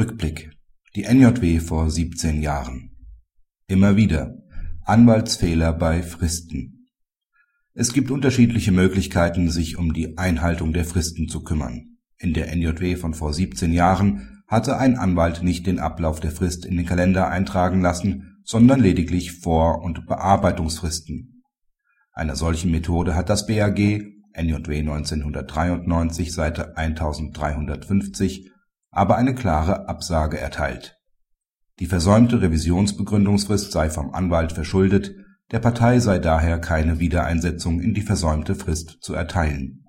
Rückblick. Die NJW vor 17 Jahren. Immer wieder. Anwaltsfehler bei Fristen. Es gibt unterschiedliche Möglichkeiten, sich um die Einhaltung der Fristen zu kümmern. In der NJW von vor 17 Jahren hatte ein Anwalt nicht den Ablauf der Frist in den Kalender eintragen lassen, sondern lediglich Vor- und Bearbeitungsfristen. Einer solchen Methode hat das BAG NJW 1993 Seite 1350 aber eine klare Absage erteilt. Die versäumte Revisionsbegründungsfrist sei vom Anwalt verschuldet, der Partei sei daher keine Wiedereinsetzung in die versäumte Frist zu erteilen.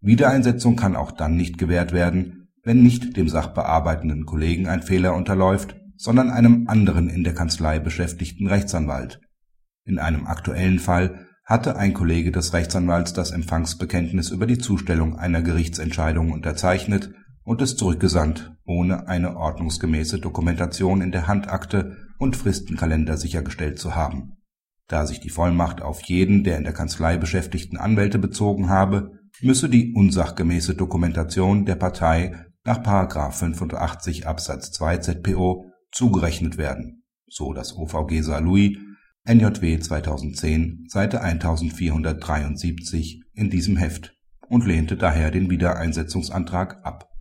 Wiedereinsetzung kann auch dann nicht gewährt werden, wenn nicht dem sachbearbeitenden Kollegen ein Fehler unterläuft, sondern einem anderen in der Kanzlei beschäftigten Rechtsanwalt. In einem aktuellen Fall hatte ein Kollege des Rechtsanwalts das Empfangsbekenntnis über die Zustellung einer Gerichtsentscheidung unterzeichnet und es zurückgesandt, ohne eine ordnungsgemäße Dokumentation in der Handakte und Fristenkalender sichergestellt zu haben. Da sich die Vollmacht auf jeden der in der Kanzlei beschäftigten Anwälte bezogen habe, müsse die unsachgemäße Dokumentation der Partei nach 85 Absatz 2 ZPO zugerechnet werden, so das OVG Saarlouis NJW 2010 Seite 1473 in diesem Heft und lehnte daher den Wiedereinsetzungsantrag ab